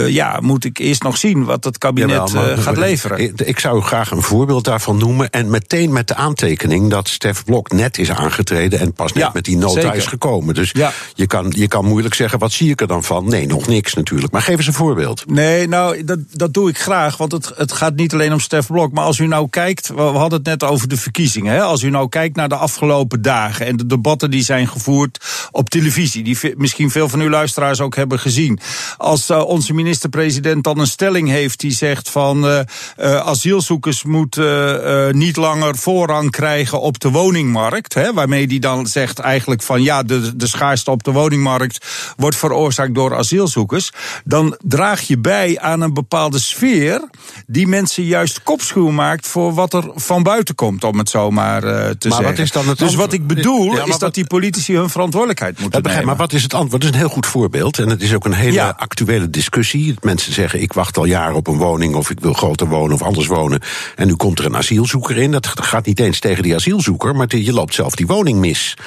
ja, moet ik eerst nog zien wat het kabinet Jawel, gaat leveren. Ik, ik, zou graag een voorbeeld daarvan noemen. En meteen met de aantekening dat Stef Blok net is aangetreden en pas net ja, met die nota zeker. is gekomen. Dus ja. je, kan, je kan moeilijk zeggen, wat zie ik er dan van? Nee, nog niks natuurlijk. Maar geef eens een voorbeeld. Nee, nou, dat, dat doe ik graag. Want het, het gaat niet alleen om Stef Blok. Maar als u nou kijkt, we hadden het net over de verkiezingen. Hè? Als u nou kijkt naar de afgelopen dagen en de debatten die zijn gevoerd op televisie. Die misschien veel van uw luisteraars ook hebben gezien. Als uh, onze minister-president dan een stelling heeft die zegt van uh, uh, asielzoekers moeten niet langer voorrang krijgen op de woningmarkt. Hè, waarmee die dan zegt eigenlijk van ja, de, de schaarste op de woningmarkt wordt veroorzaakt door asielzoekers. Dan draag je bij aan een bepaalde sfeer die mensen juist kopschuw maakt voor wat er van buiten komt, om het zo maar te maar zeggen. Wat is dan het dus wat ik bedoel ja, is dat die politici hun verantwoordelijkheid moeten nemen. Maar wat is het antwoord? Dat is een heel goed voorbeeld. En het is ook een hele ja. actuele discussie. Mensen zeggen, ik wacht al jaren op een woning of ik wil groter wonen of anders wonen. En nu komt er een asielzoeker in. Dat gaat niet eens tegen die asielzoeker, maar je loopt zelf die woning mis.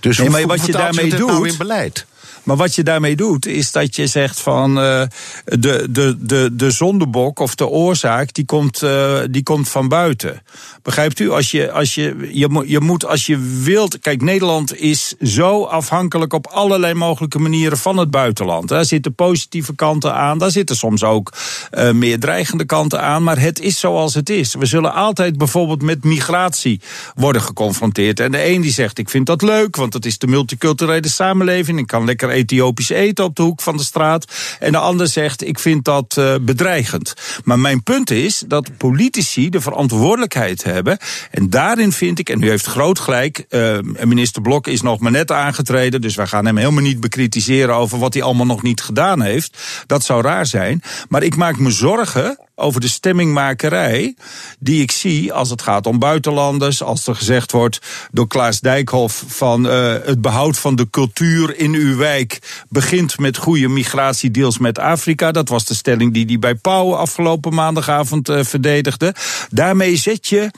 Dus nee, maar wat je daarmee nou doet. Nou in beleid? Maar wat je daarmee doet, is dat je zegt van uh, de, de, de, de zondebok of de oorzaak, die komt, uh, die komt van buiten. Begrijpt u? Als je, als je, je, je moet, als je wilt. Kijk, Nederland is zo afhankelijk op allerlei mogelijke manieren van het buitenland. Daar zitten positieve kanten aan, daar zitten soms ook uh, meer dreigende kanten aan. Maar het is zoals het is. We zullen altijd bijvoorbeeld met migratie worden geconfronteerd. En de een die zegt: Ik vind dat leuk, want het is de multiculturele samenleving. Ik kan lekker Ethiopisch eten op de hoek van de straat. En de ander zegt: Ik vind dat uh, bedreigend. Maar mijn punt is dat politici de verantwoordelijkheid hebben. En daarin vind ik, en u heeft groot gelijk, uh, minister Blok is nog maar net aangetreden, dus wij gaan hem helemaal niet bekritiseren over wat hij allemaal nog niet gedaan heeft. Dat zou raar zijn. Maar ik maak me zorgen over de stemmingmakerij die ik zie als het gaat om buitenlanders. Als er gezegd wordt door Klaas Dijkhoff van uh, het behoud van de cultuur in uw wijk begint met goede migratie, deels met Afrika. Dat was de stelling die hij bij Pauw afgelopen maandagavond uh, verdedigde. Daarmee zet je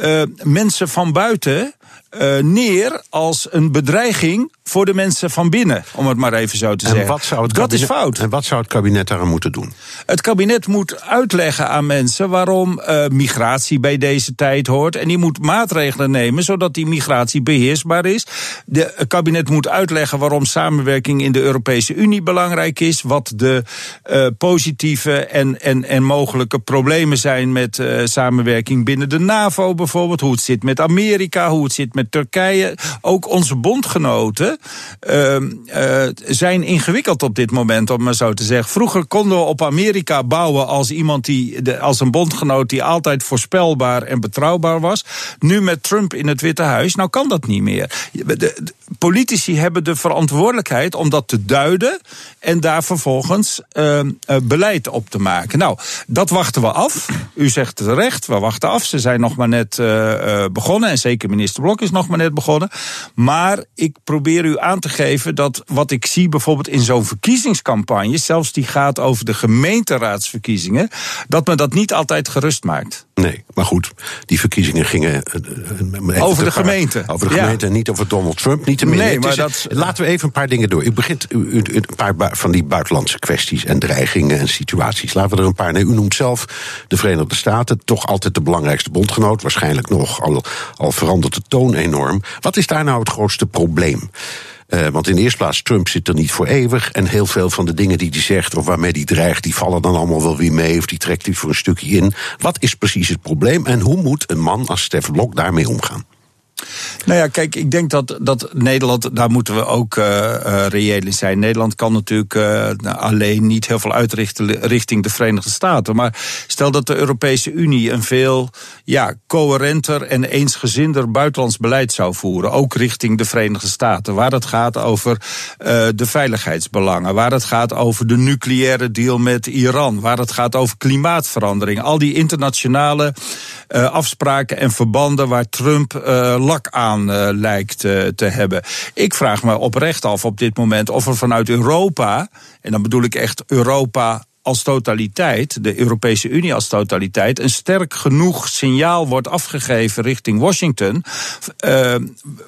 uh, mensen van buiten uh, neer als een bedreiging voor de mensen van binnen, om het maar even zo te en zeggen. Wat zou het dat is fout. En wat zou het kabinet daaraan moeten doen? Het kabinet moet uitleggen aan mensen waarom uh, migratie bij deze tijd hoort. En die moet maatregelen nemen zodat die migratie beheersbaar is. De, het kabinet moet uitleggen waarom samenwerking in de Europese Unie belangrijk is. Wat de uh, positieve en, en, en mogelijke problemen zijn met samenwerking binnen de NAVO bijvoorbeeld. Hoe het zit met Amerika, hoe het zit met Turkije. Ook onze bondgenoten uh, uh, zijn ingewikkeld op dit moment, om maar zo te zeggen. Vroeger konden we op Amerika bouwen als iemand die, als een bondgenoot die altijd voorspelbaar en betrouwbaar was. Nu met Trump in het Witte Huis, nou kan dat niet meer. De, politici hebben de verantwoordelijkheid om dat te duiden en daar vervolgens uh, beleid op te maken. Nou, dat wachten we af. U zegt terecht, we wachten af. Ze zijn nog maar net uh, begonnen en zeker minister Blok is nog maar net begonnen. Maar ik probeer u aan te geven dat wat ik zie bijvoorbeeld in zo'n verkiezingscampagne, zelfs die gaat over de gemeenteraadsverkiezingen, dat me dat niet altijd gerust maakt. Nee, maar goed, die verkiezingen gingen. Uh, over de gemeente. Over de gemeente en niet over Donald Trump. Niet te nee, maar dat, laten we even een paar dingen door. U begint een paar van die buitenlandse kwesties en dreigingen en situaties. Laten we er een paar. Nee, u noemt zelf de Verenigde Staten, toch altijd de belangrijkste bondgenoot. Waarschijnlijk nog, al, al verandert de toon enorm. Wat is daar nou het grootste probleem? Uh, want in de eerste plaats, Trump zit er niet voor eeuwig. En heel veel van de dingen die hij zegt of waarmee hij dreigt, die vallen dan allemaal wel weer mee. Of die trekt hij voor een stukje in. Wat is precies het probleem en hoe moet een man als Stef Blok daarmee omgaan? Nou ja, kijk, ik denk dat, dat Nederland, daar moeten we ook uh, reëel in zijn. Nederland kan natuurlijk uh, alleen niet heel veel uitrichten richting de Verenigde Staten. Maar stel dat de Europese Unie een veel ja, coherenter en eensgezinder buitenlands beleid zou voeren. Ook richting de Verenigde Staten. Waar het gaat over de veiligheidsbelangen. Waar het gaat over de nucleaire deal met Iran. Waar het gaat over klimaatverandering. Al die internationale afspraken en verbanden waar Trump lak aan uh, lijkt uh, te hebben. Ik vraag me oprecht af op dit moment of er vanuit Europa, en dan bedoel ik echt Europa als totaliteit, de Europese Unie als totaliteit, een sterk genoeg signaal wordt afgegeven richting Washington, uh,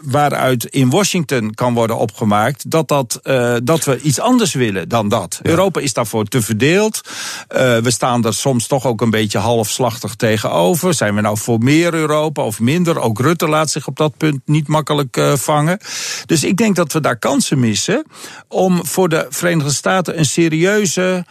waaruit in Washington kan worden opgemaakt dat, dat, uh, dat we iets anders willen dan dat. Ja. Europa is daarvoor te verdeeld. Uh, we staan er soms toch ook een beetje halfslachtig tegenover. Zijn we nou voor meer Europa of minder? Ook Rutte laat zich op dat punt niet makkelijk vangen. Dus ik denk dat we daar kansen missen om voor de Verenigde Staten een serieuze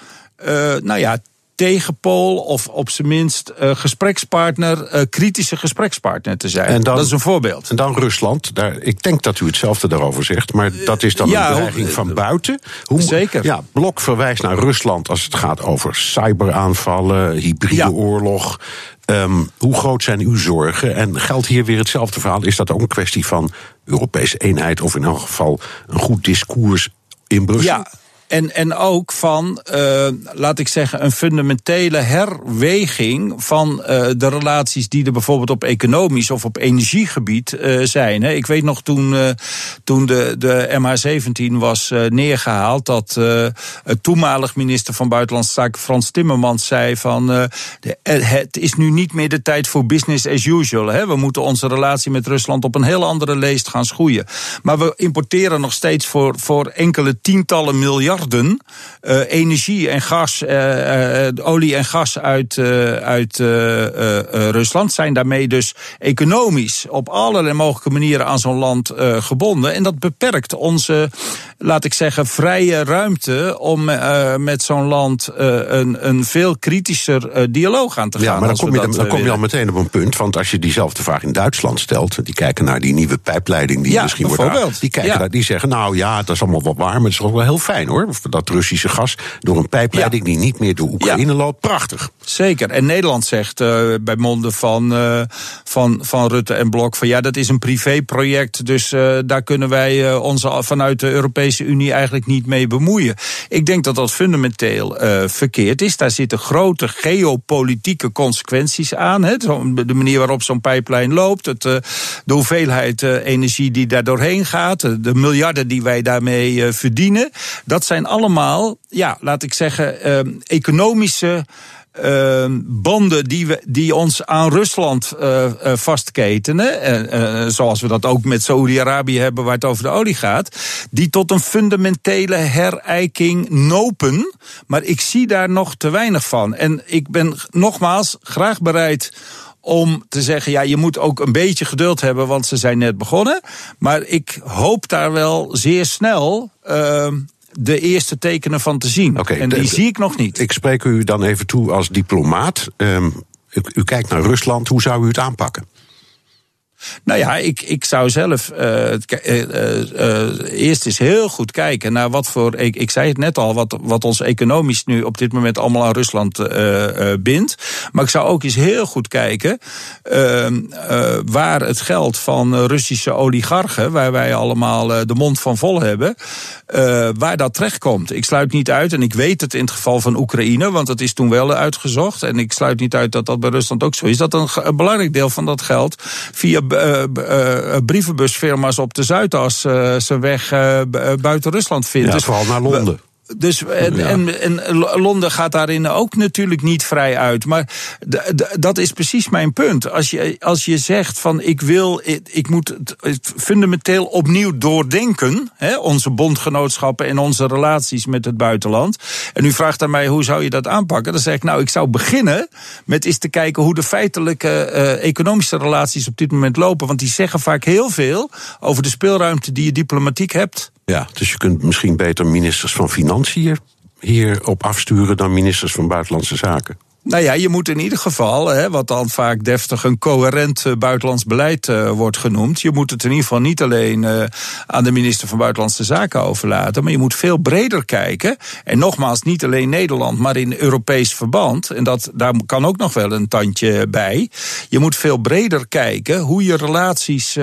nou ja, tegenpool of op zijn minst uh, gesprekspartner, uh, kritische gesprekspartner te zijn. En dan, dat is een voorbeeld. En dan Rusland. Daar, ik denk dat u hetzelfde daarover zegt, maar dat is dan ja, een dreiging van buiten. Hoe, zeker. Ja, Blok verwijst naar Rusland als het gaat over cyberaanvallen, hybride ja. oorlog. Um, hoe groot zijn uw zorgen? En geldt hier weer hetzelfde verhaal? Is dat ook een kwestie van Europese eenheid of in elk geval een goed discours in Brussel? Ja. En, en ook van, uh, laat ik zeggen, een fundamentele herweging van uh, de relaties die er bijvoorbeeld op economisch of op energiegebied uh, zijn. Hè. Ik weet nog toen, toen de, de MH17 was neergehaald, dat het toenmalig minister van Buitenlandse Zaken Frans Timmermans zei van het is nu niet meer de tijd voor business as usual. Hè. We moeten onze relatie met Rusland op een heel andere leest gaan schoeien. Maar we importeren nog steeds voor, voor enkele tientallen miljard miljarden uh, energie en gas, uh, uh, olie en gas uit, uit Rusland. Zijn daarmee dus economisch op allerlei mogelijke manieren aan zo'n land gebonden. En dat beperkt onze, laat ik zeggen, vrije ruimte om met zo'n land een, een veel kritischer dialoog aan te gaan. Ja, maar dan kom, je, dan, dan kom je al meteen op een punt. Want als je diezelfde vraag in Duitsland stelt, die kijken naar die nieuwe pijpleiding die ja, misschien wordt. Die, kijken ja. naar, die zeggen, nou ja, dat is allemaal wat waar, maar het is ook wel heel fijn hoor dat Russische gas door een pijpleiding ja. die niet meer door Oekraïne ja. loopt. Prachtig. Zeker. En Nederland zegt uh, bij monden van, uh, van, van Rutte en Blok van ja, dat is een privéproject. Dus uh, daar kunnen wij ons vanuit de Europese Unie eigenlijk niet mee bemoeien. Ik denk dat dat fundamenteel verkeerd is. Daar zitten grote geopolitieke consequenties aan. Hè. De manier waarop zo'n pijplijn loopt, het, de hoeveelheid energie die daar doorheen gaat, de miljarden die wij daarmee verdienen. Dat zijn allemaal, ja, laat ik zeggen, uh, economische. Uh, banden die, we, die ons aan Rusland uh, uh, vastketenen, zoals we dat ook met Saoedi-Arabië hebben, waar het over de olie gaat, die tot een fundamentele herijking nopen. Maar ik zie daar nog te weinig van. En ik ben nogmaals graag bereid om te zeggen, ja, je moet ook een beetje geduld hebben, want ze zijn net begonnen. Maar ik hoop daar wel zeer snel uh, de eerste tekenen van te zien. Okay, en die de, zie ik nog niet. Ik spreek u dan even toe als diplomaat. Um, u, u, kijkt naar Rusland, hoe zou u het aanpakken? Nou ja, ik, ik zou zelf uh, uh, uh, eerst eens heel goed kijken naar wat voor. Ik, ik zei het net al, wat, wat ons economisch nu op dit moment allemaal aan Rusland bindt. Maar ik zou ook eens heel goed kijken ehm, waar het geld van Russische oligarchen, waar wij allemaal de mond van vol hebben, waar dat terechtkomt. Ik sluit niet uit, en ik weet het in het geval van Oekraïne, want dat is toen wel uitgezocht. En ik sluit niet uit dat dat bij Rusland ook zo is. Dat een, een belangrijk deel van dat geld via brievenbusfirma's op de Zuidas zijn weg buiten Rusland vindt. Ja, dus vooral naar Londen. Dus, en, en, en, Londen gaat daarin ook natuurlijk niet vrij uit. Maar dat is precies mijn punt. Als je, als je zegt van ik wil, ik, ik moet het fundamenteel opnieuw doordenken, hè, onze bondgenootschappen en onze relaties met het buitenland. En u vraagt aan mij hoe zou je dat aanpakken? Dan zeg ik nou, ik zou beginnen met eens te kijken hoe de feitelijke uh, economische relaties op dit moment lopen. Want die zeggen vaak heel veel over de speelruimte die je diplomatiek hebt. Ja, dus je kunt misschien beter ministers van Financiën hierop afsturen dan ministers van Buitenlandse Zaken. Nou ja, je moet in ieder geval, hè, wat dan vaak deftig een coherent uh, buitenlands beleid uh, wordt genoemd. Je moet het in ieder geval niet alleen uh, aan de minister van Buitenlandse Zaken overlaten. Maar je moet veel breder kijken. En nogmaals, niet alleen Nederland, maar in Europees verband. En dat, daar kan ook nog wel een tandje bij. Je moet veel breder kijken hoe je relaties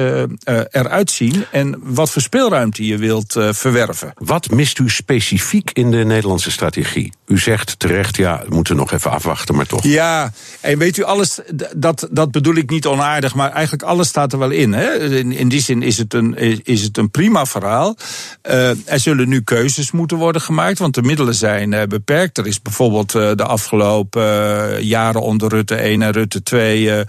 eruit zien. En wat voor speelruimte je wilt verwerven. Wat mist u specifiek in de Nederlandse strategie? U zegt terecht, ja, we moeten nog even afwachten maar toch. Ja, en weet u, alles, dat, dat bedoel ik niet onaardig, maar eigenlijk alles staat er wel in. Hè? In, in die zin is het een, is het een prima verhaal. Uh, er zullen nu keuzes moeten worden gemaakt, want de middelen zijn uh, beperkt. Er is bijvoorbeeld uh, de afgelopen jaren onder Rutte 1 en Rutte 2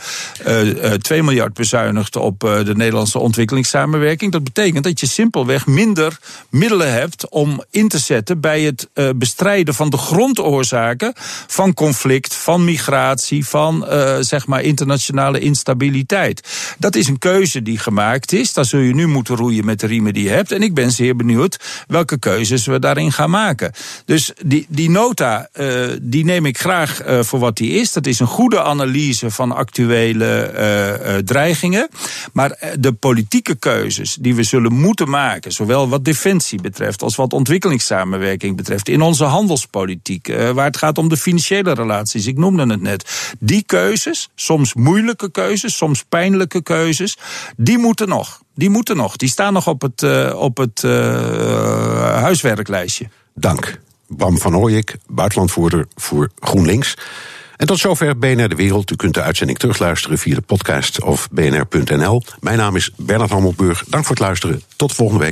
2 miljard bezuinigd op de Nederlandse ontwikkelingssamenwerking. Dat betekent dat je simpelweg minder middelen hebt om in te zetten bij het bestrijden van de grondoorzaken van van migratie, van uh, zeg maar internationale instabiliteit. Dat is een keuze die gemaakt is. Daar zul je nu moeten roeien met de riemen die je hebt. En ik ben zeer benieuwd welke keuzes we daarin gaan maken. Dus die, die nota, uh, die neem ik graag uh, voor wat die is. Dat is een goede analyse van actuele dreigingen. Maar de politieke keuzes die we zullen moeten maken, zowel wat defensie betreft als wat ontwikkelingssamenwerking betreft, in onze handelspolitiek, waar het gaat om de financiële ik noemde het net. Die keuzes, soms moeilijke keuzes, soms pijnlijke keuzes, die moeten nog. Die moeten nog. Die staan nog op het, uh, op het uh, huiswerklijstje. Dank. Bram van Ooyek, buitenlandvoerder voor GroenLinks. En tot zover BNR De Wereld. U kunt de uitzending terugluisteren via de podcast of bnr.nl. Mijn naam is Bernard Hammelburg. Dank voor het luisteren. Tot volgende week.